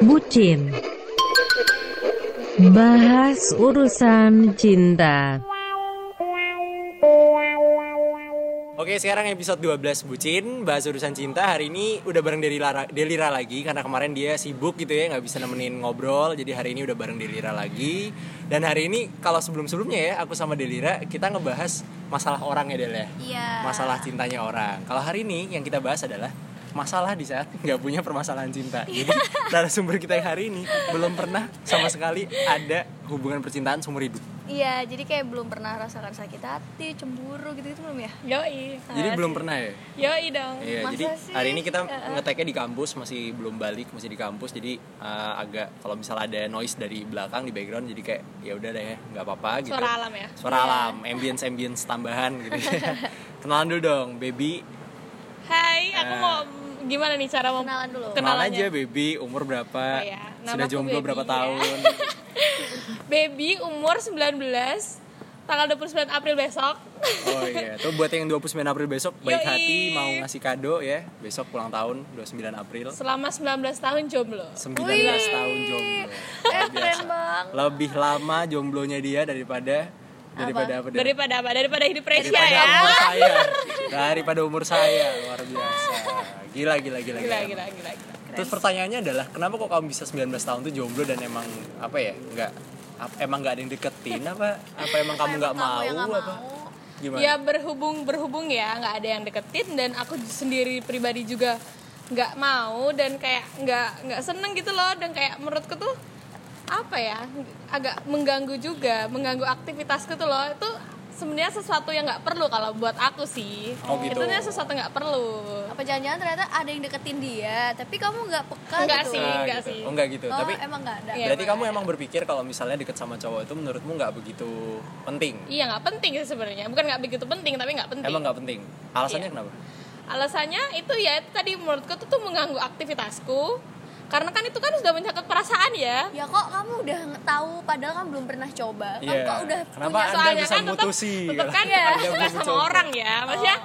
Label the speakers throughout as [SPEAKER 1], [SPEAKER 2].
[SPEAKER 1] Bucin. Bahas urusan cinta.
[SPEAKER 2] Oke sekarang episode 12 Bucin Bahas urusan cinta. Hari ini udah bareng Delira, Delira lagi Karena kemarin dia sibuk gitu ya nggak bisa nemenin ngobrol. Jadi hari ini udah bareng Delira lagi. Dan hari ini kalau sebelum-sebelumnya ya Aku sama Delira kita ngebahas masalah orang ya Del ya?
[SPEAKER 3] Iya.
[SPEAKER 2] Masalah cintanya orang. Kalau hari ini yang kita bahas adalah Masalah di saat nggak punya permasalahan cinta Jadi narasumber kita yang hari ini Belum pernah sama sekali ada hubungan percintaan seumur hidup
[SPEAKER 3] Iya, jadi kayak belum pernah rasakan sakit hati, cemburu gitu-gitu belum ya?
[SPEAKER 4] Yoi,
[SPEAKER 2] Jadi belum pernah ya
[SPEAKER 4] yoi dong.
[SPEAKER 2] Iya,
[SPEAKER 3] Masa
[SPEAKER 2] jadi
[SPEAKER 3] sih?
[SPEAKER 2] hari ini kita
[SPEAKER 3] Heeh.
[SPEAKER 2] ngeteknya di kampus masih belum balik, masih di kampus. Jadi uh, agak kalau misalnya ada noise dari belakang di background jadi kayak ya udah deh, nggak apa-apa gitu.
[SPEAKER 4] Suara alam ya?
[SPEAKER 2] Suara alam, ambience ambience tambahan gitu. Kenalan dulu dong, baby.
[SPEAKER 4] Hai, aku
[SPEAKER 2] Eh.
[SPEAKER 4] mau gimana nih cara mau
[SPEAKER 3] Kenalan dulu.
[SPEAKER 2] Kenalan
[SPEAKER 4] Kenalannya.
[SPEAKER 2] aja baby, umur berapa?
[SPEAKER 4] Oh, iya.
[SPEAKER 2] Sudah jomblo
[SPEAKER 4] Baby,
[SPEAKER 2] berapa
[SPEAKER 4] ya.
[SPEAKER 2] tahun?
[SPEAKER 4] Baby umur 19 tanggal 29 April besok.
[SPEAKER 2] Oh iya, tuh buat yang 29 April besok baik
[SPEAKER 4] Yoi.
[SPEAKER 2] hati mau ngasih kado ya. Besok ulang tahun 29 April.
[SPEAKER 4] Selama 19 tahun jomblo.
[SPEAKER 2] 19
[SPEAKER 3] Wih.
[SPEAKER 2] tahun jomblo.
[SPEAKER 3] Eh.
[SPEAKER 2] Lebih lama jomblonya dia daripada daripada apa? Del?
[SPEAKER 4] Daripada apa? Daripada hidup
[SPEAKER 2] daripada
[SPEAKER 4] ya.
[SPEAKER 2] umur saya. Daripada umur saya, luar biasa. Gila gila gila.
[SPEAKER 4] Gila, gila, gila, gila.
[SPEAKER 2] Terus pertanyaannya adalah kenapa kok kamu bisa 19 tahun tuh jomblo dan emang apa ya? Enggak ap- emang nggak ada yang deketin apa apa emang kamu nggak mau
[SPEAKER 3] nggak
[SPEAKER 2] apa
[SPEAKER 3] mau?
[SPEAKER 2] gimana
[SPEAKER 4] Ya berhubung berhubung ya, nggak ada yang deketin dan aku sendiri pribadi juga nggak mau dan kayak nggak nggak seneng gitu loh dan kayak menurutku tuh apa ya agak mengganggu juga mengganggu aktivitasku tuh loh itu sebenarnya sesuatu yang nggak perlu kalau buat aku sih
[SPEAKER 2] Oh, gitu.
[SPEAKER 4] itu sebenarnya sesuatu nggak perlu
[SPEAKER 3] Apa jangan-jangan ternyata ada yang deketin dia, tapi kamu nggak peka
[SPEAKER 4] Enggak
[SPEAKER 3] gitu?
[SPEAKER 4] sih.
[SPEAKER 2] Nah,
[SPEAKER 4] enggak
[SPEAKER 2] gitu.
[SPEAKER 4] sih.
[SPEAKER 2] oh enggak gitu
[SPEAKER 3] Oh,
[SPEAKER 2] tapi
[SPEAKER 3] emang nggak ada.
[SPEAKER 4] Iya.
[SPEAKER 2] berarti kamu emang berpikir kalau misalnya deket sama cowok itu menurutmu nggak begitu penting
[SPEAKER 4] iya nggak penting sih sebenarnya bukan nggak begitu penting tapi nggak penting
[SPEAKER 2] emang nggak penting alasannya
[SPEAKER 4] Iya.
[SPEAKER 2] kenapa
[SPEAKER 4] alasannya itu ya itu tadi menurutku tuh, tuh mengganggu aktivitasku karena kan itu kan sudah menyangkut perasaan ya.
[SPEAKER 3] Ya kok kamu udah tahu padahal kan belum pernah coba. Kamu
[SPEAKER 2] Iya.
[SPEAKER 3] kok udah
[SPEAKER 2] Kenapa
[SPEAKER 3] punya
[SPEAKER 2] Anda
[SPEAKER 4] soalnya
[SPEAKER 2] bisa
[SPEAKER 4] kan tetap,
[SPEAKER 2] memutusi?
[SPEAKER 4] tetap
[SPEAKER 2] kalau
[SPEAKER 4] kan ya? sama orang ya. Maksudnya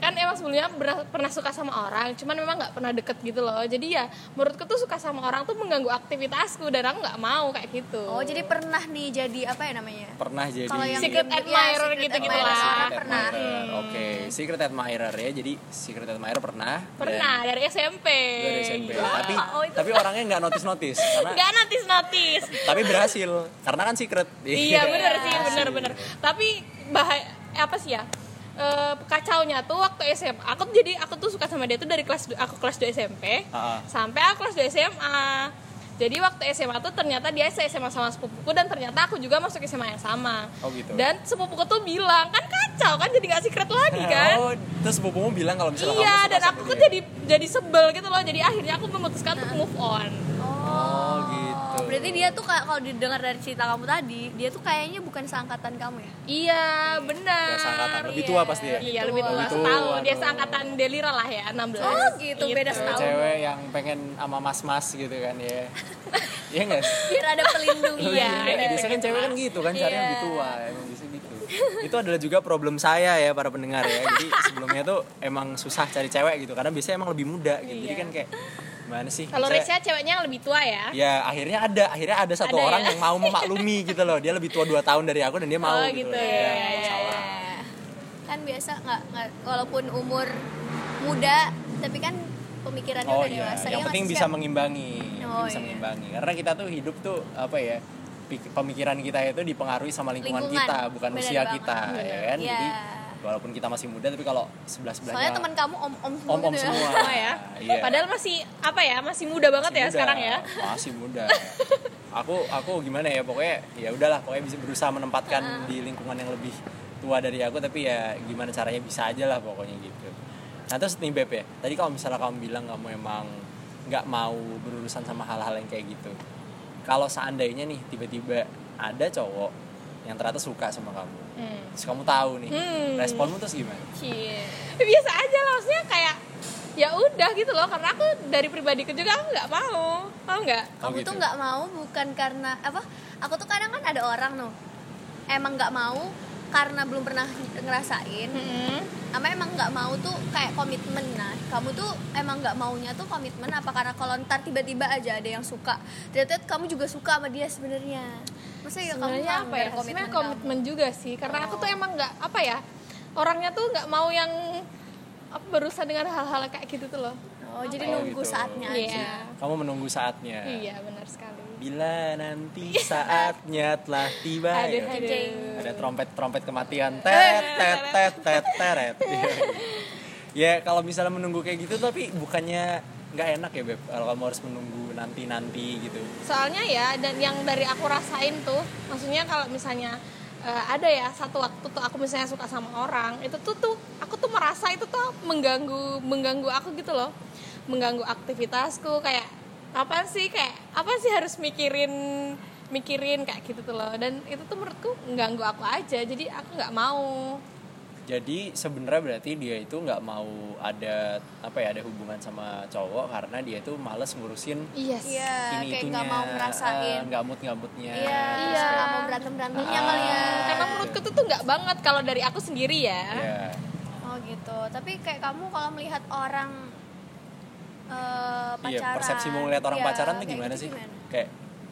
[SPEAKER 4] kan emang sebelumnya pernah, pernah suka sama orang cuman memang nggak pernah deket gitu loh jadi ya menurutku tuh suka sama orang tuh mengganggu aktivitasku dan aku nggak mau kayak gitu
[SPEAKER 3] Oh, jadi pernah nih jadi apa ya namanya?
[SPEAKER 2] pernah jadi
[SPEAKER 3] Kalau yang
[SPEAKER 4] Secret
[SPEAKER 3] diem-diem,
[SPEAKER 4] admirer
[SPEAKER 3] secret
[SPEAKER 4] gitu-gitu
[SPEAKER 3] admirer.
[SPEAKER 4] lah.
[SPEAKER 2] Secret
[SPEAKER 3] pernah.
[SPEAKER 2] admirer. Oke, secret admirer ya. Jadi secret admirer pernah.
[SPEAKER 4] pernah dari SMP
[SPEAKER 2] Dan, dari SMP.
[SPEAKER 4] Gila.
[SPEAKER 2] Tapi
[SPEAKER 3] Oh, itu.
[SPEAKER 2] tapi orangnya nggak notice notice karena
[SPEAKER 4] nggak notice notice
[SPEAKER 2] tapi berhasil karena kan secret.
[SPEAKER 4] iya bener sih
[SPEAKER 2] Asik.
[SPEAKER 4] bener bener tapi bahaya apa sih ya Eh, kacaunya tuh waktu SMA aku tuh jadi aku tuh suka sama dia tuh dari kelas aku kelas 2 SMP
[SPEAKER 2] Ah, ah.
[SPEAKER 4] sampai aku kelas 2 SMA jadi waktu SMA tuh ternyata dia SMA sama sepupuku dan ternyata aku juga masuk SMA yang sama.
[SPEAKER 2] Oh, gitu.
[SPEAKER 4] dan sepupuku tuh bilang kan kacau kan jadi gak secret lagi kan?
[SPEAKER 2] Oh, terus sepupumu bilang kalau misalnya kamu
[SPEAKER 4] iya
[SPEAKER 2] suka
[SPEAKER 4] dan aku tuh jadi jadi sebel gitu loh. Jadi akhirnya aku memutuskan untuk move on.
[SPEAKER 2] Oh,
[SPEAKER 3] berarti dia tuh kayak kalau didengar dari cerita kamu tadi, dia tuh kayaknya bukan seangkatan kamu ya?
[SPEAKER 4] iya benar
[SPEAKER 2] Ya, seangkatan. Lebih tua pasti ya?
[SPEAKER 4] Iya lebih tua
[SPEAKER 2] Lebih tua,
[SPEAKER 4] setahun. Dia seangkatan Delira lah ya 16
[SPEAKER 3] Oh, gitu, beda setahun.
[SPEAKER 2] Cewek yang pengen sama mas-mas gitu kan ya. Iya nggak sih?
[SPEAKER 3] Biar ada pelindung.
[SPEAKER 4] Iya,
[SPEAKER 2] Iya,
[SPEAKER 4] gitu,
[SPEAKER 2] biasanya kan cewek kan gitu kan cari yang
[SPEAKER 3] Iya.
[SPEAKER 2] lebih tua emang bisa gitu itu adalah juga problem saya ya para pendengar ya jadi sebelumnya tuh emang susah cari cewek gitu karena biasanya emang lebih muda gitu jadi
[SPEAKER 4] Iya.
[SPEAKER 2] kan kayak gimana sih
[SPEAKER 4] Kalau Resya ceweknya yang lebih tua ya.
[SPEAKER 2] ya akhirnya ada akhirnya ada satu
[SPEAKER 4] Ada
[SPEAKER 2] orang
[SPEAKER 4] ya?
[SPEAKER 2] yang mau memaklumi gitu loh dia lebih tua 2 tahun dari aku dan dia mau
[SPEAKER 4] Oh,
[SPEAKER 2] gitu,
[SPEAKER 4] gitu,
[SPEAKER 2] loh.
[SPEAKER 4] ya,
[SPEAKER 2] Ya,
[SPEAKER 4] ya, ya.
[SPEAKER 3] Kan biasa nggak nggak walaupun umur muda, tapi kan pemikirannya
[SPEAKER 2] oh
[SPEAKER 3] udah
[SPEAKER 2] iya
[SPEAKER 3] dewasa.
[SPEAKER 2] yang
[SPEAKER 3] ya
[SPEAKER 2] penting bisa mengimbangi
[SPEAKER 3] Oh,
[SPEAKER 2] bisa
[SPEAKER 3] iya.
[SPEAKER 2] mengimbangi karena kita tuh hidup tuh apa ya pemikiran kita itu dipengaruhi sama lingkungan,
[SPEAKER 3] Lingkungan.
[SPEAKER 2] kita bukan
[SPEAKER 3] Bener
[SPEAKER 2] usia
[SPEAKER 3] banget.
[SPEAKER 2] kita ya kan
[SPEAKER 3] Iya.
[SPEAKER 2] jadi walaupun kita masih muda tapi kalau sebelah sebelahnya
[SPEAKER 3] Soalnya teman kamu om-om semua
[SPEAKER 2] om-om
[SPEAKER 3] gitu ya.
[SPEAKER 2] semua
[SPEAKER 4] Oh ya.
[SPEAKER 2] iya.
[SPEAKER 4] Padahal masih apa ya? Masih muda banget
[SPEAKER 2] Masih
[SPEAKER 4] ya
[SPEAKER 2] muda,
[SPEAKER 4] sekarang ya.
[SPEAKER 2] masih muda aku aku gimana ya pokoknya ya udahlah pokoknya bisa berusaha menempatkan di lingkungan yang lebih tua dari aku tapi ya gimana caranya bisa aja lah pokoknya gitu nah terus nih Beb ya tadi kalau misalnya kamu bilang kamu emang nggak mau berurusan sama hal-hal yang kayak gitu kalau seandainya nih tiba-tiba ada cowok yang ternyata suka sama kamu
[SPEAKER 4] Hmm.
[SPEAKER 2] terus kamu tahu nih
[SPEAKER 4] Hmm.
[SPEAKER 2] responmu terus gimana
[SPEAKER 4] Cie. Biasa aja lah maksudnya kayak ya udah gitu loh karena aku dari pribadiku juga aku nggak mau mau nggak
[SPEAKER 2] Oh,
[SPEAKER 3] Aku
[SPEAKER 2] gitu.
[SPEAKER 3] tuh nggak mau bukan karena apa? Aku tuh kadang kan ada orang loh emang nggak mau karena belum pernah ngerasain
[SPEAKER 4] Mm-mm.
[SPEAKER 3] ama emang nggak mau tuh kayak komitmen. Nah kamu tuh emang nggak maunya tuh komitmen apa? Karena kalau ntar tiba-tiba aja ada yang suka ternyata kamu juga suka sama dia sebenarnya. Masa ya kamu
[SPEAKER 4] sebenarnya apa ya
[SPEAKER 3] komitmen
[SPEAKER 4] sebenarnya komitmen juga sih karena aku tuh emang nggak apa ya orangnya tuh nggak mau yang apa berusaha dengan hal-hal kayak gitu tuh loh.
[SPEAKER 3] Oh jadi
[SPEAKER 2] Oh,
[SPEAKER 3] nunggu
[SPEAKER 2] gitu.
[SPEAKER 3] saatnya aja.
[SPEAKER 4] Iya.
[SPEAKER 2] Kamu menunggu saatnya.
[SPEAKER 4] iya benar sekali
[SPEAKER 2] Bila nanti saatnya telah tiba.
[SPEAKER 4] aduh
[SPEAKER 2] ya.
[SPEAKER 4] aduh
[SPEAKER 2] Ada trompet-trompet kematian. Teret, tet, tet, tet, teret. ya kalau misalnya menunggu kayak gitu tapi bukannya nggak enak ya beb kalau kamu harus menunggu nanti nanti gitu
[SPEAKER 4] soalnya ya dan yang dari aku rasain tuh maksudnya kalau misalnya eh, ada ya satu waktu tuh aku misalnya suka sama orang itu tuh tuh aku tuh merasa itu tuh mengganggu mengganggu aku gitu loh mengganggu aktivitasku kayak apa sih kayak apa sih harus mikirin mikirin kayak gitu tuh loh. Dan itu tuh menurutku mengganggu aku aja. Jadi aku nggak mau.
[SPEAKER 2] Jadi sebenarnya berarti dia itu nggak mau ada apa ya ada hubungan sama cowok karena dia itu males ngurusin
[SPEAKER 4] yes
[SPEAKER 3] iya
[SPEAKER 2] ini
[SPEAKER 3] kayak
[SPEAKER 2] itunya.
[SPEAKER 3] nggak mau ngerasain.
[SPEAKER 2] Nggak mood nggak moodnya
[SPEAKER 3] iya
[SPEAKER 4] Iya.
[SPEAKER 3] nggak mau berantem berantemnya
[SPEAKER 2] Ah.
[SPEAKER 3] kali ya.
[SPEAKER 4] Karena menurutku tuh tuh nggak banget kalau dari aku sendiri ya.
[SPEAKER 2] Ya
[SPEAKER 3] oh gitu. Tapi kayak kamu kalau melihat orang eh, pacaran.
[SPEAKER 2] iya persepsimu ngeliat orang
[SPEAKER 3] iya,
[SPEAKER 2] pacaran tuh gimana
[SPEAKER 3] gitu
[SPEAKER 2] sih?
[SPEAKER 3] gimana?
[SPEAKER 2] kayak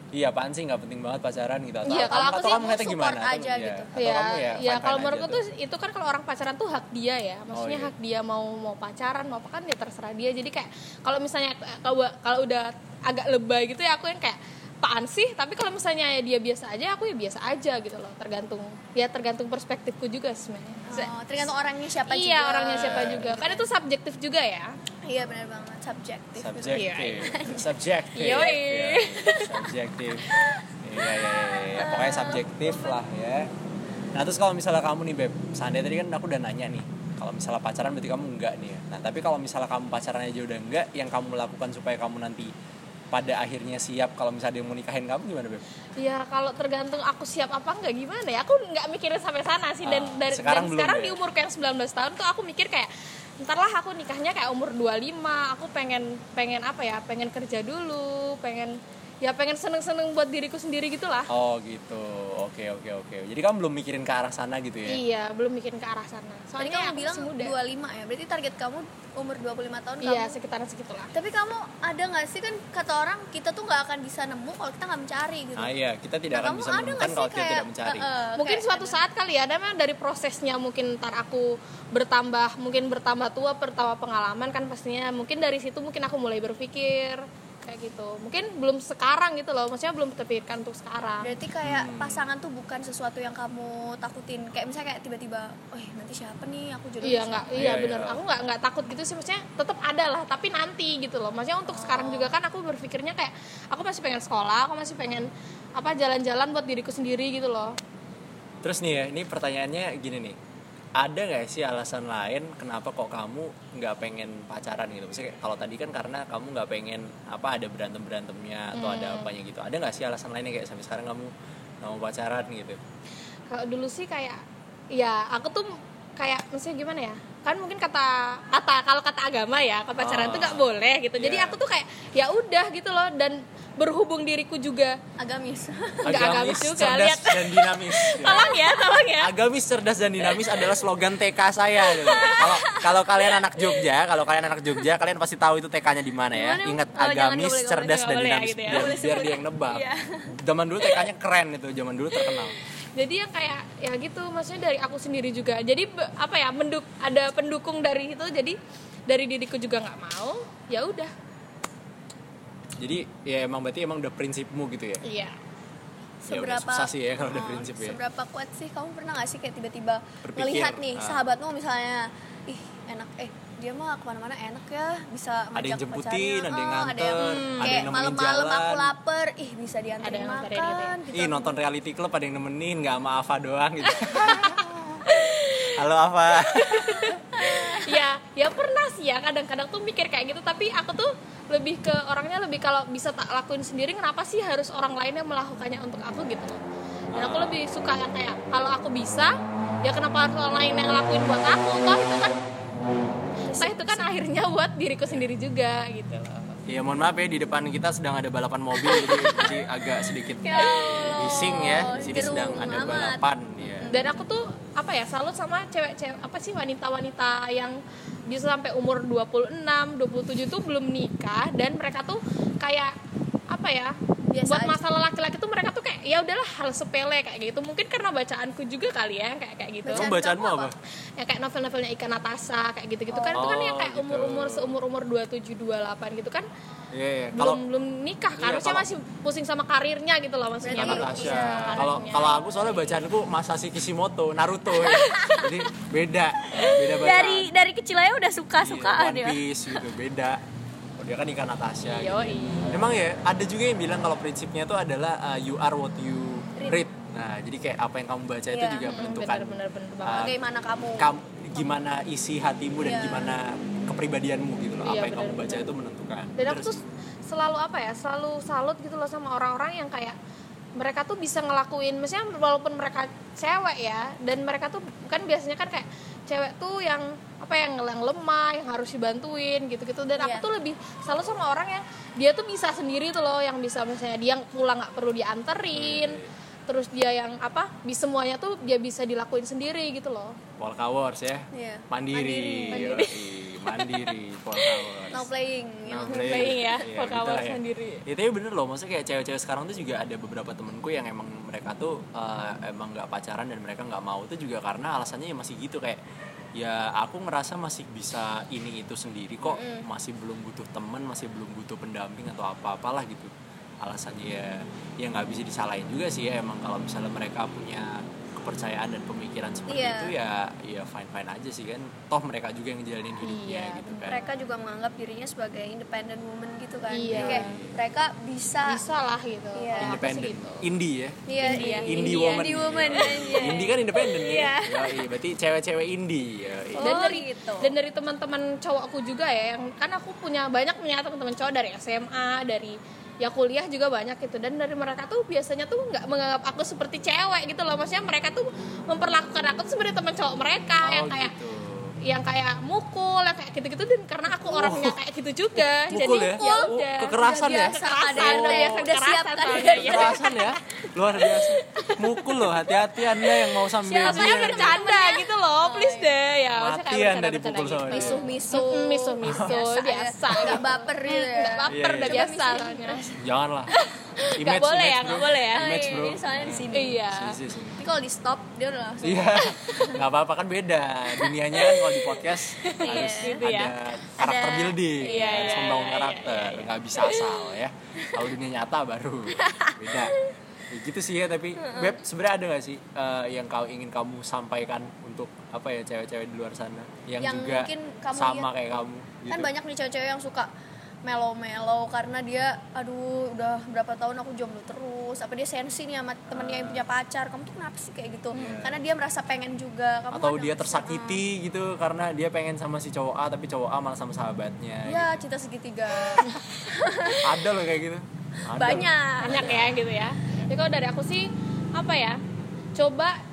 [SPEAKER 2] iya apaan sih? Nggak penting banget pacaran gitu. Atau
[SPEAKER 3] Iya, kalau
[SPEAKER 2] kamu-
[SPEAKER 3] aku
[SPEAKER 2] atau
[SPEAKER 3] sih
[SPEAKER 2] kamu ngeliatnya gimana? Atau-
[SPEAKER 3] aja
[SPEAKER 2] iya,
[SPEAKER 3] gitu.
[SPEAKER 2] atau
[SPEAKER 4] ya,
[SPEAKER 2] kamu ya
[SPEAKER 4] ya
[SPEAKER 2] fine-fine
[SPEAKER 4] kalau menurutku
[SPEAKER 2] tuh?
[SPEAKER 4] itu kan kalau orang pacaran tuh hak dia ya. Maksudnya
[SPEAKER 2] iya.
[SPEAKER 4] hak dia mau mau pacaran mau apa kan ya terserah dia. Jadi kayak kalau misalnya eh, kalau kalau udah agak lebay gitu ya aku yang kayak apaan sih? Tapi kalau misalnya ya dia biasa aja aku ya biasa aja gitu loh. Tergantung ya tergantung perspektifku juga sebenarnya. Se-
[SPEAKER 3] Oh, tergantung orangnya siapa juga.
[SPEAKER 4] iya orangnya siapa juga. Kan itu subjektif juga ya
[SPEAKER 3] iya benar banget. Subjektif
[SPEAKER 2] subjektif. Subjektif.
[SPEAKER 4] Yoi.
[SPEAKER 2] Ya, subjektif. Iya iya iya iya. pokoknya subjektif lah ya. Nah terus kalau misalnya kamu nih beb seandainya tadi kan aku udah nanya nih kalau misalnya pacaran berarti kamu enggak nih ya? Nah tapi kalau misalnya kamu pacaran aja udah enggak yang kamu lakukan supaya kamu nanti pada akhirnya siap kalau misalnya dia mau nikahin kamu gimana beb?
[SPEAKER 4] Ya kalau tergantung aku siap apa enggak gimana ya? Aku nggak mikirin sampai sana sih. Dan,
[SPEAKER 2] Ah,
[SPEAKER 4] dari,
[SPEAKER 2] sekarang
[SPEAKER 4] dan
[SPEAKER 2] belum
[SPEAKER 4] sekarang
[SPEAKER 2] ya?
[SPEAKER 4] di umur kayak 19 tahun tuh aku mikir kayak Ntar lah aku nikahnya kayak umur 25 Aku pengen pengen apa ya Pengen kerja dulu Pengen ya pengen seneng-seneng buat diriku sendiri gitu lah
[SPEAKER 2] oh gitu. Oke oke oke. Jadi kamu belum mikirin ke arah sana gitu ya?
[SPEAKER 4] Iya belum mikirin ke arah sana.
[SPEAKER 3] Tadi
[SPEAKER 4] Soalnya
[SPEAKER 3] kamu bilang
[SPEAKER 4] muda.
[SPEAKER 3] 25 ya? Berarti target kamu umur 25 tahun
[SPEAKER 4] Iya
[SPEAKER 3] kamu
[SPEAKER 4] sekitaran segitulah.
[SPEAKER 3] Tapi kamu ada nggak sih kan kata orang kita tuh nggak akan bisa nemu kalau kita nggak mencari gitu.
[SPEAKER 2] Ah iya. Kita tidak
[SPEAKER 3] Nah,
[SPEAKER 2] akan
[SPEAKER 3] kamu
[SPEAKER 2] bisa
[SPEAKER 3] ada
[SPEAKER 2] menemukan kalau
[SPEAKER 3] sih
[SPEAKER 2] kita
[SPEAKER 3] kayak
[SPEAKER 2] tidak mencari.
[SPEAKER 3] Eh, eh,
[SPEAKER 4] mungkin
[SPEAKER 3] kayak
[SPEAKER 4] suatu
[SPEAKER 3] ada-
[SPEAKER 4] saat kali ya memang dari prosesnya mungkin ntar aku bertambah mungkin bertambah tua bertambah pengalaman kan pastinya. Mungkin dari situ mungkin aku mulai berpikir kayak gitu mungkin belum sekarang gitu loh maksudnya belum terpikirkan untuk sekarang
[SPEAKER 3] berarti kayak
[SPEAKER 2] Hmm.
[SPEAKER 3] pasangan tuh bukan sesuatu yang kamu takutin kayak misalnya kayak tiba-tiba oh nanti siapa nih aku jodoh
[SPEAKER 4] iya nggak
[SPEAKER 3] siapa?"
[SPEAKER 4] iya
[SPEAKER 2] Iya,
[SPEAKER 4] bener
[SPEAKER 2] iya.
[SPEAKER 4] aku nggak nggak takut gitu sih maksudnya tetap ada lah tapi nanti gitu loh maksudnya untuk sekarang juga kan aku berpikirnya kayak aku masih pengen sekolah aku masih pengen apa jalan-jalan buat diriku sendiri gitu loh
[SPEAKER 2] Terus nih ya, ini pertanyaannya gini nih. Ada nggak sih alasan lain kenapa kok kamu nggak pengen pacaran gitu? Maksudnya kalau tadi kan karena kamu nggak pengen apa ada berantem berantemnya atau ada
[SPEAKER 4] Hmm.
[SPEAKER 2] apanya gitu. Ada nggak sih alasan lainnya kayak sampai sekarang kamu nggak mau pacaran gitu?
[SPEAKER 4] kalau dulu sih kayak ya aku tuh kayak maksudnya gimana ya kan mungkin kata kata kalau kata agama ya kalau pacaran
[SPEAKER 2] Oh.
[SPEAKER 4] tuh nggak boleh gitu jadi
[SPEAKER 2] Iya.
[SPEAKER 4] aku tuh kayak ya udah gitu loh dan berhubung diriku juga
[SPEAKER 3] agamis
[SPEAKER 4] Nggak agamis juga,
[SPEAKER 2] cerdas
[SPEAKER 4] lihat.
[SPEAKER 2] dan dinamis. Ya.
[SPEAKER 4] tolong ya tolong ya
[SPEAKER 2] Agamis, cerdas dan dinamis adalah slogan TK saya. gitu. Kalau kalau kalian anak Jogja, kalau kalian anak Jogja, kalian pasti tahu itu TK-nya di mana ya. Ingat
[SPEAKER 3] Oh,
[SPEAKER 2] agamis,
[SPEAKER 3] boleh,
[SPEAKER 2] cerdas
[SPEAKER 4] boleh,
[SPEAKER 2] dan
[SPEAKER 4] ya,
[SPEAKER 2] dinamis.
[SPEAKER 4] gitu ya.
[SPEAKER 2] Biar, biar dia yang nebak.
[SPEAKER 3] Iya.
[SPEAKER 2] Zaman dulu TK-nya keren itu, zaman dulu terkenal.
[SPEAKER 4] Jadi yang kayak ya gitu maksudnya dari aku sendiri juga jadi apa ya menduk ada pendukung dari itu jadi dari diriku juga nggak mau ya udah
[SPEAKER 2] Jadi ya emang berarti emang udah prinsipmu gitu ya.
[SPEAKER 4] iya
[SPEAKER 2] Ya udah susah sih ya kalau udah prinsip ya.
[SPEAKER 3] seberapa kuat sih kamu pernah gak sih kayak tiba-tiba melihat nih
[SPEAKER 2] ah.
[SPEAKER 3] sahabatmu misalnya ih enak eh dia mah ke mana-mana enak ya bisa
[SPEAKER 2] Ada yang jemputin,
[SPEAKER 3] pacarnya.
[SPEAKER 2] ada yang
[SPEAKER 3] Oh,
[SPEAKER 2] nganter,
[SPEAKER 3] yang,
[SPEAKER 2] ada yang
[SPEAKER 3] kayak
[SPEAKER 2] nemenin
[SPEAKER 3] malam-malam aku
[SPEAKER 2] jalan.
[SPEAKER 3] lapar ih bisa
[SPEAKER 4] Ada yang nganterin gitu ya.
[SPEAKER 3] makan gitu.
[SPEAKER 2] Ih nonton reality club ada yang nemenin nggak sama Ava doang gitu. Halo Ava.
[SPEAKER 4] ya ya pernah sih ya kadang-kadang tuh mikir kayak gitu tapi aku tuh lebih ke orangnya lebih kalau bisa tak lakuin sendiri kenapa sih harus orang lain yang melakukannya untuk aku gitu dan aku lebih suka yang kayak kalau aku bisa ya kenapa harus orang lain yang ngelakuin buat aku toh itu kan toh itu kan akhirnya buat diriku sendiri juga gitu loh
[SPEAKER 2] Ya mohon maaf ya di depan kita sedang ada balapan mobil jadi, jadi agak sedikit
[SPEAKER 3] Ya
[SPEAKER 2] bising ya. Di sini sedang ada
[SPEAKER 3] amat.
[SPEAKER 2] balapan ya.
[SPEAKER 4] dan aku tuh apa ya salut sama cewek-cewek apa sih wanita-wanita yang bisa sampai umur 26, 27 tuh belum nikah dan mereka tuh kayak apa ya
[SPEAKER 3] Biasa
[SPEAKER 4] buat
[SPEAKER 3] aja.
[SPEAKER 4] masalah laki-laki tuh mereka tuh kayak ya udahlah hal sepele kayak gitu mungkin karena bacaanku juga kali ya kayak kayak gitu
[SPEAKER 3] Bacaan
[SPEAKER 2] bacaanmu
[SPEAKER 3] kamu
[SPEAKER 2] apa?
[SPEAKER 4] ya kayak novel-novelnya Ika Natasha kayak gitu-gitu kan itu kan
[SPEAKER 2] Oh,
[SPEAKER 4] yang kayak
[SPEAKER 2] gitu.
[SPEAKER 4] umur-umur seumur-umur 27 28 gitu kan
[SPEAKER 2] Iya, iya.
[SPEAKER 4] belum
[SPEAKER 2] Kalau
[SPEAKER 4] belum nikah
[SPEAKER 2] Iya,
[SPEAKER 4] kan harusnya
[SPEAKER 2] kalau-
[SPEAKER 4] masih pusing sama karirnya gitu loh maksudnya Iya,
[SPEAKER 2] Natasha.
[SPEAKER 4] sama
[SPEAKER 2] Kalau kalau aku soalnya bacaanku Masashi Kishimoto, Naruto ya. Jadi beda, beda bacaan.
[SPEAKER 3] dari dari kecil aja udah suka sukaan
[SPEAKER 2] Iya,
[SPEAKER 3] ya
[SPEAKER 2] One Piece gitu beda. Dia kan ikan Natasha. gitu.
[SPEAKER 4] Yoi.
[SPEAKER 2] Emang ya ada juga yang bilang kalau prinsipnya itu adalah uh, you are what you read. Nah, jadi kayak apa yang kamu baca itu
[SPEAKER 3] Iya.
[SPEAKER 2] juga menentukan
[SPEAKER 4] benar
[SPEAKER 2] uh,
[SPEAKER 3] bagaimana kamu
[SPEAKER 2] kam- gimana isi hatimu dan
[SPEAKER 3] Iya.
[SPEAKER 2] gimana kepribadianmu gitu loh.
[SPEAKER 4] Iya,
[SPEAKER 2] apa yang kamu baca itu menentukan.
[SPEAKER 4] dan aku tuh selalu apa ya selalu salut gitu loh sama orang-orang yang kayak mereka tuh bisa ngelakuin misalnya walaupun mereka cewek ya dan mereka tuh kan biasanya kan kayak cewek tuh yang apa yang yang lemah yang harus dibantuin gitu-gitu dan aku
[SPEAKER 3] Iya.
[SPEAKER 4] tuh lebih selalu sama orang yang dia tuh bisa sendiri tuh loh yang bisa misalnya dia pulang nggak perlu dianterin terus dia yang apa bisa semuanya tuh dia bisa dilakuin sendiri gitu loh
[SPEAKER 2] Polka Wars ya.
[SPEAKER 3] Iya.
[SPEAKER 2] Mandiri.
[SPEAKER 3] Mandiri.
[SPEAKER 2] Yoi, Mandiri. Polka Wars.
[SPEAKER 3] no playing
[SPEAKER 2] No
[SPEAKER 3] know.
[SPEAKER 2] playing.
[SPEAKER 4] playing ya, Polka
[SPEAKER 2] gitu
[SPEAKER 4] Wars
[SPEAKER 2] ya.
[SPEAKER 4] sendiri.
[SPEAKER 2] Ya bener loh, maksudnya kayak cewek-cewek sekarang tuh juga ada beberapa temenku yang emang mereka tuh uh, emang nggak pacaran dan mereka nggak mau tuh juga karena alasannya ya masih gitu kayak ya aku ngerasa masih bisa ini itu sendiri kok masih belum butuh temen masih belum butuh pendamping atau apa apalah gitu alasannya ya ya nggak bisa disalahin juga sih ya emang kalau misalnya mereka punya kepercayaan dan pemikiran seperti
[SPEAKER 3] Iya.
[SPEAKER 2] itu ya ya fine fine aja sih kan toh mereka juga yang jalanin hidupnya
[SPEAKER 4] Iya,
[SPEAKER 2] gitu kan
[SPEAKER 3] mereka juga menganggap dirinya sebagai independent woman gitu kan
[SPEAKER 4] Iya.
[SPEAKER 3] Jadi kayak mereka bisa
[SPEAKER 4] bisa lah gitu
[SPEAKER 3] Iya.
[SPEAKER 4] Kalau aku sih
[SPEAKER 2] independen
[SPEAKER 4] gitu.
[SPEAKER 2] indie ya
[SPEAKER 3] Iya,
[SPEAKER 4] Indie ya.
[SPEAKER 2] indie
[SPEAKER 3] Iya,
[SPEAKER 2] woman
[SPEAKER 3] indie woman anjay.
[SPEAKER 2] indie kan independen ya
[SPEAKER 3] Iya.
[SPEAKER 2] Yoi, berarti cewek-cewek indie Yoi.
[SPEAKER 3] Oh,
[SPEAKER 4] dan dari
[SPEAKER 3] gitu.
[SPEAKER 4] dan dari teman-teman cowokku juga ya yang kan aku punya banyak punya teman-teman cowok dari SMA dari ya kuliah juga banyak gitu dan dari mereka tuh biasanya tuh nggak menganggap aku seperti cewek gitu loh maksudnya mereka tuh memperlakukan aku tuh seperti teman cowok mereka
[SPEAKER 2] Oh,
[SPEAKER 4] yang kayak
[SPEAKER 2] gitu.
[SPEAKER 4] Yang kayak mukul yang kayak gitu-gitu dan karena aku orangnya kayak gitu juga
[SPEAKER 2] Mukul
[SPEAKER 4] jadi
[SPEAKER 2] ya?
[SPEAKER 4] mukul
[SPEAKER 2] Oh,
[SPEAKER 4] udah.
[SPEAKER 2] kekerasan ya?
[SPEAKER 3] biasa
[SPEAKER 4] kekerasan
[SPEAKER 3] ada
[SPEAKER 4] udah
[SPEAKER 3] udah,
[SPEAKER 4] biasa
[SPEAKER 3] udah siap
[SPEAKER 4] kekerasan ya.
[SPEAKER 2] kekerasan ya luar biasa mukul loh hati-hati anda yang mau sambil
[SPEAKER 4] Siapa yang
[SPEAKER 2] dia
[SPEAKER 4] bercanda gitu loh, please deh ya.
[SPEAKER 2] Mati Anda dipukul sama dia.
[SPEAKER 3] misuh-misuh
[SPEAKER 4] misuh-misuh, biasa.
[SPEAKER 3] nggak baper gitu ya
[SPEAKER 4] Nggak baper
[SPEAKER 2] Iya,
[SPEAKER 4] udah
[SPEAKER 2] iya.
[SPEAKER 4] biasa soalnya.
[SPEAKER 2] janganlah
[SPEAKER 4] Nggak boleh ya, nggak boleh ya.
[SPEAKER 2] image
[SPEAKER 3] Oh,
[SPEAKER 2] bro
[SPEAKER 3] iya, ini soalnya di sini
[SPEAKER 4] Iya.
[SPEAKER 2] Sini, sini, sini.
[SPEAKER 3] tapi kalau di stop dia udah langsung
[SPEAKER 2] Iya, nggak apa-apa kan beda. Dunianya kan kalau di podcast harus
[SPEAKER 4] Gitu
[SPEAKER 2] ada
[SPEAKER 4] ya.
[SPEAKER 2] karakter
[SPEAKER 3] Ada-
[SPEAKER 2] building,
[SPEAKER 4] Iya,
[SPEAKER 2] harus
[SPEAKER 4] iya,
[SPEAKER 2] membangun
[SPEAKER 4] iya,
[SPEAKER 2] karakter, nggak bisa asal ya. Kalau dunia nyata baru beda. Ya gitu sih ya, tapi Beb sebenarnya ada nggak sih eh, yang kau ingin kamu sampaikan untuk apa ya cewek-cewek di luar sana yang,
[SPEAKER 3] Yang
[SPEAKER 2] juga
[SPEAKER 3] mungkin kamu
[SPEAKER 2] sama
[SPEAKER 3] lihat-
[SPEAKER 2] kayak kamu gitu.
[SPEAKER 3] kan banyak nih cewek-cewek yang suka melo-melo karena dia aduh udah berapa tahun aku jomblo terus apa dia sensi nih sama temennya yang punya pacar kamu tuh kenapa sih kayak gitu karena dia merasa pengen juga kamu
[SPEAKER 2] atau
[SPEAKER 3] ada
[SPEAKER 2] dia tersakiti gitu karena dia pengen sama si cowok A tapi cowok A malah sama sahabatnya.
[SPEAKER 3] ya cinta segitiga
[SPEAKER 2] Ada loh kayak gitu. Ada loh.
[SPEAKER 3] banyak
[SPEAKER 4] Banyak ya gitu ya. Jadi kalau dari aku sih apa ya? Coba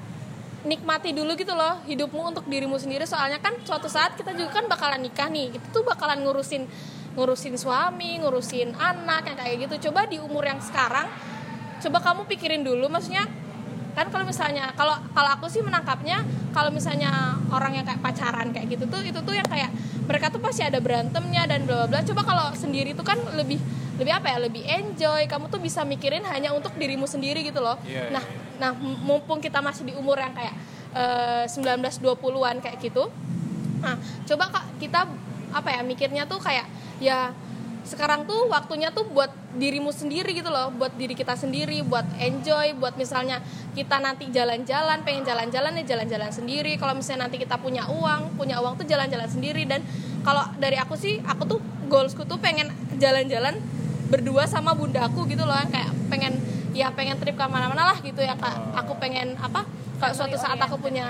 [SPEAKER 4] nikmati dulu gitu loh hidupmu untuk dirimu sendiri soalnya kan suatu saat kita juga kan bakalan nikah nih itu tuh bakalan ngurusin ngurusin suami ngurusin anak yang kayak gitu. Coba di umur yang sekarang coba kamu pikirin dulu maksudnya kan kalau misalnya kalau kalau aku sih menangkapnya kalau misalnya orang yang kayak pacaran kayak gitu tuh itu tuh yang kayak mereka tuh pasti ada berantemnya dan bla bla bla. Coba kalau sendiri tuh kan lebih lebih apa ya lebih enjoy. Kamu tuh bisa mikirin hanya untuk dirimu sendiri gitu loh.
[SPEAKER 2] Iya,
[SPEAKER 4] nah
[SPEAKER 2] iya,
[SPEAKER 4] nah m- mumpung kita masih di umur yang kayak eh, 19-20an kayak gitu nah coba kak kita apa ya mikirnya tuh kayak ya sekarang tuh waktunya tuh buat dirimu sendiri gitu loh buat diri kita sendiri buat enjoy buat misalnya kita nanti jalan-jalan pengen jalan-jalan ya jalan-jalan sendiri. Kalau misalnya nanti kita punya uang punya uang tuh jalan-jalan sendiri. Dan kalau dari aku sih aku tuh goalsku tuh pengen jalan-jalan berdua sama bundaku gitu loh kayak pengen ya pengen trip ke mana-mana lah gitu ya kak. Aku pengen apa kalau suatu saat aku punya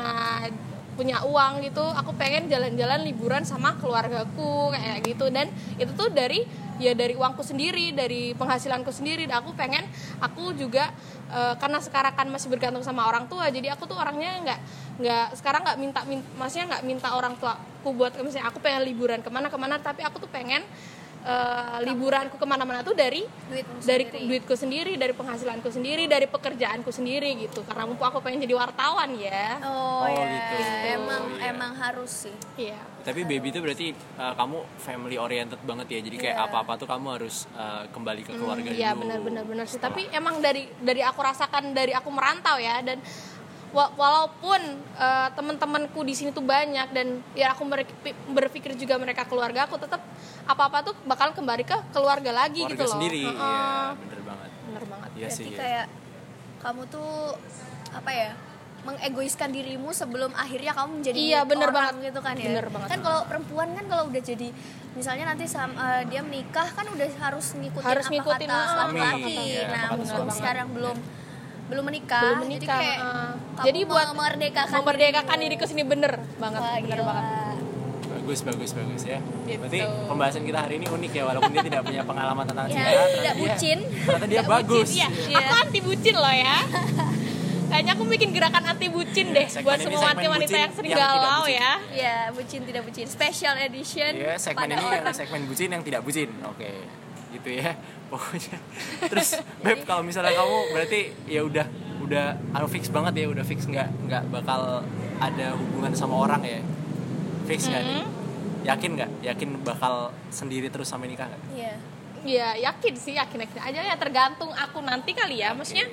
[SPEAKER 4] punya uang gitu aku pengen jalan-jalan liburan sama keluargaku kayak gitu. Dan itu tuh dari ya dari uangku sendiri dari penghasilanku sendiri. Dan aku pengen aku juga eh, karena sekarang kan masih bergantung sama orang tua jadi aku tuh orangnya nggak nggak sekarang nggak minta, min- maksudnya nggak minta orang tuaku buat misalnya aku pengen liburan ke mana ke mana tapi aku tuh pengen eh, liburanku ke mana-mana tuh dari
[SPEAKER 3] Duitmu
[SPEAKER 4] dari
[SPEAKER 3] sendiri.
[SPEAKER 4] duitku sendiri dari penghasilanku sendiri dari pekerjaanku sendiri gitu karena mumpung aku pengen jadi wartawan ya
[SPEAKER 3] Oh,
[SPEAKER 2] Oh,
[SPEAKER 3] ya,
[SPEAKER 2] gitu.
[SPEAKER 3] emang
[SPEAKER 2] Iya.
[SPEAKER 3] emang harus sih.
[SPEAKER 4] iya
[SPEAKER 2] Tapi baby itu berarti uh, kamu family oriented banget ya. Jadi kayak
[SPEAKER 3] Iya.
[SPEAKER 2] apa-apa tuh kamu harus uh, kembali ke keluarga
[SPEAKER 4] Iya
[SPEAKER 2] dulu.
[SPEAKER 4] benar benar benar sih.
[SPEAKER 2] Setelah-
[SPEAKER 4] Tapi emang dari dari aku rasakan dari aku merantau ya dan walaupun eh, teman-temanku di sini tuh banyak dan ya aku berpikir, juga mereka keluarga aku tetap apa-apa tuh bakal kembali ke keluarga lagi
[SPEAKER 2] keluarga
[SPEAKER 4] gitu loh.
[SPEAKER 2] sendiri.
[SPEAKER 4] Heeh.
[SPEAKER 2] Iya, bener banget.
[SPEAKER 4] Bener banget.
[SPEAKER 2] Iya
[SPEAKER 3] Berarti
[SPEAKER 2] sih. ya.
[SPEAKER 3] kayak kamu tuh apa ya? mengegoiskan dirimu sebelum akhirnya kamu menjadi
[SPEAKER 4] Iya, bener
[SPEAKER 3] orang
[SPEAKER 4] banget.
[SPEAKER 3] gitu kan ya.
[SPEAKER 4] Bener banget.
[SPEAKER 3] Kan kalau perempuan kan kalau udah jadi misalnya nanti sama, eh, dia menikah kan udah harus ngikutin
[SPEAKER 4] Harus
[SPEAKER 3] apa
[SPEAKER 4] ngikutin,
[SPEAKER 3] kata
[SPEAKER 4] ah,
[SPEAKER 3] laki-laki.
[SPEAKER 2] iya,
[SPEAKER 3] nah,
[SPEAKER 2] kata
[SPEAKER 3] mumpung sekarang belum belum menikah,
[SPEAKER 4] Belum
[SPEAKER 3] jadi
[SPEAKER 4] menikah,
[SPEAKER 3] kayak
[SPEAKER 4] heeh.
[SPEAKER 3] kamu
[SPEAKER 4] Jadi buat
[SPEAKER 3] memerdekakan
[SPEAKER 4] memerdekakan diriku sendiri bener banget,
[SPEAKER 3] Wah,
[SPEAKER 4] bener
[SPEAKER 3] gila.
[SPEAKER 4] banget.
[SPEAKER 2] Bagus, bagus, bagus ya.
[SPEAKER 4] Gitu.
[SPEAKER 2] Berarti pembahasan kita hari ini unik ya, walaupun dia tidak punya pengalaman tentang
[SPEAKER 3] Ya,
[SPEAKER 2] cinta.
[SPEAKER 3] tidak
[SPEAKER 2] ternyata dia-
[SPEAKER 3] bucin.
[SPEAKER 2] Ternyata dia
[SPEAKER 3] Tidak
[SPEAKER 2] bagus.
[SPEAKER 4] Iya,
[SPEAKER 3] Iya.
[SPEAKER 4] aku anti bucin loh ya. Kayaknya aku bikin gerakan anti bucin deh buat semua wanita-wanita
[SPEAKER 2] bucin
[SPEAKER 4] yang sering
[SPEAKER 2] yang tidak
[SPEAKER 4] galau
[SPEAKER 2] bucin.
[SPEAKER 4] ya.
[SPEAKER 3] Ya, bucin tidak bucin. Special edition
[SPEAKER 2] Iya, segmen ini adalah segmen bucin yang tidak bucin. Oke. Gitu ya. Pokoknya. Terus Beb kalau misalnya kamu berarti ya udah udah anu fix banget ya, udah fix nggak nggak bakal ada hubungan sama orang ya. Fix nggak nih? Yakin nggak? Yakin bakal sendiri terus sampai nikah nggak?
[SPEAKER 3] Iya.
[SPEAKER 4] Ya yakin sih, yakin yakin aja ya tergantung aku nanti kali ya. Maksudnya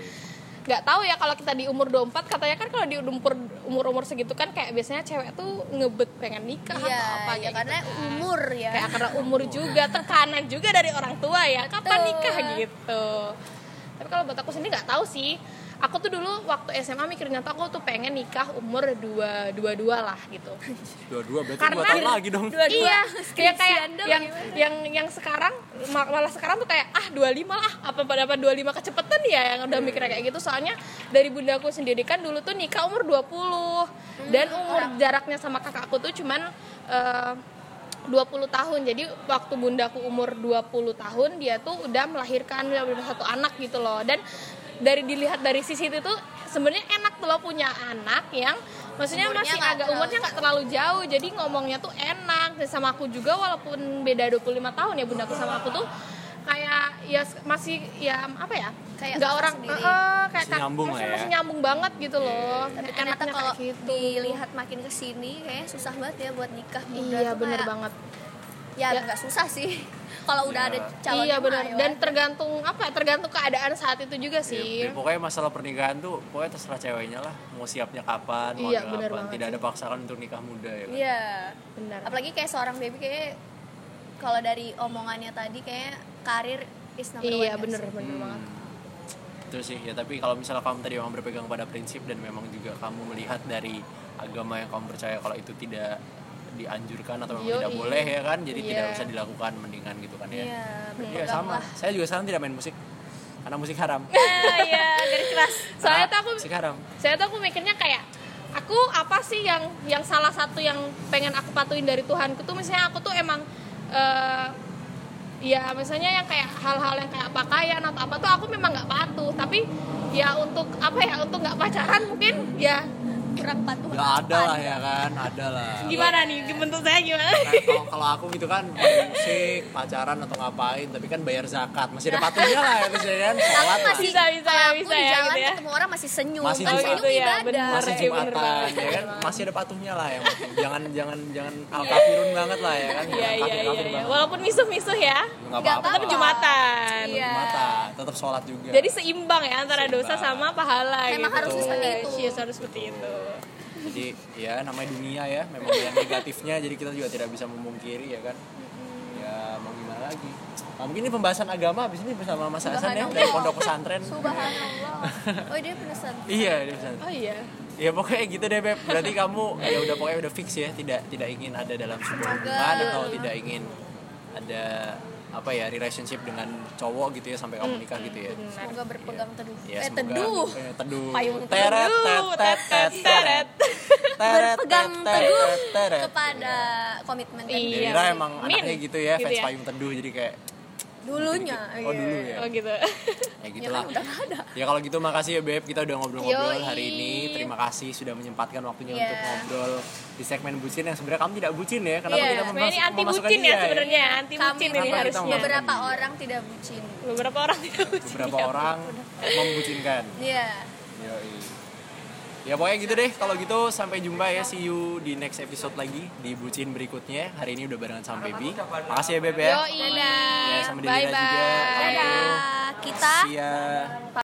[SPEAKER 4] nggak tahu ya kalau kita di umur 24 katanya kan kalau di umur umur umur segitu kan kayak biasanya cewek tuh ngebet pengen nikah
[SPEAKER 3] Iya,
[SPEAKER 4] atau apa
[SPEAKER 3] ya karena
[SPEAKER 4] gitu.
[SPEAKER 3] umur ya.
[SPEAKER 4] kayak karena umur juga tekanan juga dari orang tua ya kapan
[SPEAKER 3] Betul.
[SPEAKER 4] nikah gitu tapi kalau buat aku sendiri nggak tahu sih aku tuh dulu waktu SMA mikirnya tuh aku tuh pengen nikah umur dua dua dua lah gitu.
[SPEAKER 2] Dua-dua berarti
[SPEAKER 4] Karena-
[SPEAKER 2] dua tahun lagi dong.
[SPEAKER 3] Dua-dua.
[SPEAKER 4] Iya kayak kayak
[SPEAKER 3] dong,
[SPEAKER 4] yang
[SPEAKER 3] gimana?
[SPEAKER 4] yang yang sekarang mal- malah sekarang tuh kayak ah 25 lah apa pada apa 25 kecepetan ya yang udah mikirnya kayak gitu. Soalnya dari bundaku sendiri kan dulu tuh nikah umur 20 dan umur jaraknya sama kakakku tuh cuman eh, 20 tahun. Jadi waktu bundaku umur 20 tahun dia tuh udah melahirkan udah satu anak gitu loh. Dan dari dilihat dari sisi itu tuh sebenarnya enak tuh lo punya anak yang maksudnya
[SPEAKER 3] Umurnya
[SPEAKER 4] masih agak
[SPEAKER 3] terlalu
[SPEAKER 4] umurnya nggak terlalu jauh jadi ngomongnya tuh enak dan sama aku juga walaupun beda 25 tahun ya bundaku sama aku tuh kayak ya masih ya apa ya
[SPEAKER 3] Kayak
[SPEAKER 4] nggak orang
[SPEAKER 3] sendiri.
[SPEAKER 4] eh, eh, kayak
[SPEAKER 2] Masih nyambung
[SPEAKER 4] masih,
[SPEAKER 2] ya.
[SPEAKER 4] masih nyambung banget gitu loh
[SPEAKER 3] Tapi
[SPEAKER 4] Enaknya
[SPEAKER 3] ternyata
[SPEAKER 4] kayak
[SPEAKER 3] kalau
[SPEAKER 4] gitu.
[SPEAKER 3] dilihat makin ke sini kayaknya susah banget ya buat nikah muda
[SPEAKER 4] iya
[SPEAKER 3] tuh
[SPEAKER 4] bener
[SPEAKER 3] kayak-
[SPEAKER 4] banget
[SPEAKER 3] Ya
[SPEAKER 4] Ya.
[SPEAKER 3] nggak susah sih. kalau udah ada calon
[SPEAKER 4] iya benar
[SPEAKER 3] ayo
[SPEAKER 4] dan tergantung apa ya tergantung keadaan saat itu juga
[SPEAKER 2] Ya,
[SPEAKER 4] sih
[SPEAKER 2] ya, pokoknya masalah pernikahan tuh pokoknya terserah ceweknya lah mau siapnya kapan mau
[SPEAKER 4] Iya,
[SPEAKER 2] kapan
[SPEAKER 4] banget
[SPEAKER 2] tidak ada paksaan untuk nikah muda ya kan?
[SPEAKER 3] Iya.
[SPEAKER 4] benar
[SPEAKER 3] Apalagi kayak seorang baby kayak kalau dari omongannya tadi kayak karir is number one
[SPEAKER 4] iya bener
[SPEAKER 3] sih?
[SPEAKER 4] bener banget
[SPEAKER 2] itu sih ya tapi kalau misalnya kamu tadi memang berpegang pada prinsip dan memang juga kamu melihat dari agama yang kamu percaya kalau itu tidak dianjurkan atau memang
[SPEAKER 4] Yoi.
[SPEAKER 2] tidak boleh ya kan jadi
[SPEAKER 4] Iya.
[SPEAKER 2] tidak usah dilakukan mendingan gitu kan ya
[SPEAKER 3] Iya,
[SPEAKER 2] Iya sama
[SPEAKER 3] lah.
[SPEAKER 2] saya juga sekarang tidak main musik karena musik haram
[SPEAKER 3] Ah, Iya, garis keras.
[SPEAKER 4] soalnya
[SPEAKER 2] Karena
[SPEAKER 4] tuh aku
[SPEAKER 2] musik haram
[SPEAKER 4] saya tuh aku mikirnya kayak aku apa sih yang yang salah satu yang pengen aku patuhin dari Tuhanku tuh misalnya aku tuh emang eh, ya misalnya yang kayak hal-hal yang kayak pakaian atau apa tuh aku memang nggak patuh tapi ya untuk apa ya untuk nggak pacaran mungkin ya
[SPEAKER 3] Kurang patuh.
[SPEAKER 2] ya ada lah ya kan ada lah.
[SPEAKER 4] Gimana nih bentuk saya gimana?
[SPEAKER 2] Nah, kalau kalau aku gitu kan musik pacaran atau ngapain tapi kan bayar zakat. Masih ada patuhnya lah ya bisa kan? Sholat lah.
[SPEAKER 3] masih
[SPEAKER 4] Bisa, bisa, bisa ya,
[SPEAKER 3] jalan
[SPEAKER 4] gitu ya.
[SPEAKER 3] ketemu orang masih senyum
[SPEAKER 2] Masih
[SPEAKER 3] kan senyum.
[SPEAKER 4] Oh, gitu ya,
[SPEAKER 3] ibadah.
[SPEAKER 4] bener.
[SPEAKER 2] masih
[SPEAKER 4] Iya,
[SPEAKER 2] jumatan ya kan? Masih ada patuhnya lah yang penting jangan jangan jangan al kafirun banget lah ya kan?
[SPEAKER 4] Iya iya iya iya
[SPEAKER 2] banget.
[SPEAKER 4] walaupun misuh-misuh ya.
[SPEAKER 2] Nggak apa-apa.
[SPEAKER 4] tetap jumatan.
[SPEAKER 3] Iya.
[SPEAKER 2] jumatan. Tetap sholat juga.
[SPEAKER 4] Jadi seimbang ya antara
[SPEAKER 2] Seimbang.
[SPEAKER 4] dosa sama pahala
[SPEAKER 3] Memang
[SPEAKER 4] gitu.
[SPEAKER 3] harus seperti itu.
[SPEAKER 4] Iya, harus seperti itu
[SPEAKER 2] jadi ya namanya dunia ya memang yang negatifnya jadi kita juga tidak bisa memungkiri ya kan? Ya mau gimana lagi? Nah, mungkin ini pembahasan agama habis ini bersama Mas Hasan ya dari pondok pesantren.
[SPEAKER 3] Subhanallah. Oh, dia penasaran.
[SPEAKER 2] iya dia pesantren.
[SPEAKER 4] Oh iya.
[SPEAKER 2] Ya pokoknya gitu deh Beb. Berarti kamu ya udah pokoknya udah fix ya tidak tidak ingin ada dalam sebuah hubungan atau tidak ingin ada apa ya relationship dengan cowok gitu ya sampai kamu nikah gitu ya
[SPEAKER 3] Semoga berpegang teduh.
[SPEAKER 2] Ya,
[SPEAKER 3] eh,
[SPEAKER 2] semoga-
[SPEAKER 3] teduh.
[SPEAKER 2] eh, teduh.
[SPEAKER 3] Payung
[SPEAKER 2] Teret,
[SPEAKER 4] teduh.
[SPEAKER 2] teret. Teret,
[SPEAKER 3] Berpegang
[SPEAKER 2] teret.
[SPEAKER 3] kepada komitmen tadi.
[SPEAKER 4] Iya.
[SPEAKER 2] Dira emang anaknya gitu ya,
[SPEAKER 4] Gitu
[SPEAKER 2] fans
[SPEAKER 4] ya.
[SPEAKER 2] payung teduh jadi kayak
[SPEAKER 3] Dulunya,
[SPEAKER 2] Oh
[SPEAKER 3] iya.
[SPEAKER 2] dulu ya.
[SPEAKER 4] oh gitu
[SPEAKER 2] Ya gitulah. Ya kalau gitu makasih ya Beb, kita udah ngobrol-ngobrol
[SPEAKER 3] Yoi.
[SPEAKER 2] hari ini. Terima kasih sudah menyempatkan waktunya
[SPEAKER 3] Iya.
[SPEAKER 2] untuk ngobrol di segmen bucin yang sebenarnya kamu tidak bucin ya. Kenapa
[SPEAKER 3] Iya,
[SPEAKER 2] kita
[SPEAKER 4] sebenarnya ini
[SPEAKER 2] memas-
[SPEAKER 4] anti bucin
[SPEAKER 2] dia
[SPEAKER 4] ya sebenarnya anti bucin ini harusnya
[SPEAKER 3] beberapa orang tidak bucin.
[SPEAKER 4] beberapa orang tidak bucin
[SPEAKER 2] Beberapa
[SPEAKER 4] ya.
[SPEAKER 2] orang membucinkan.
[SPEAKER 3] Iya.
[SPEAKER 2] Yoi. Ya pokoknya gitu deh. Kalau gitu sampai jumpa ya. See you di next episode lagi di bucin berikutnya. Hari ini udah barengan sama Baby. Makasih ya Beb ya.
[SPEAKER 4] Yoi.
[SPEAKER 2] Ya sama
[SPEAKER 4] bye
[SPEAKER 2] juga.
[SPEAKER 3] Dadah. Kita
[SPEAKER 2] ya.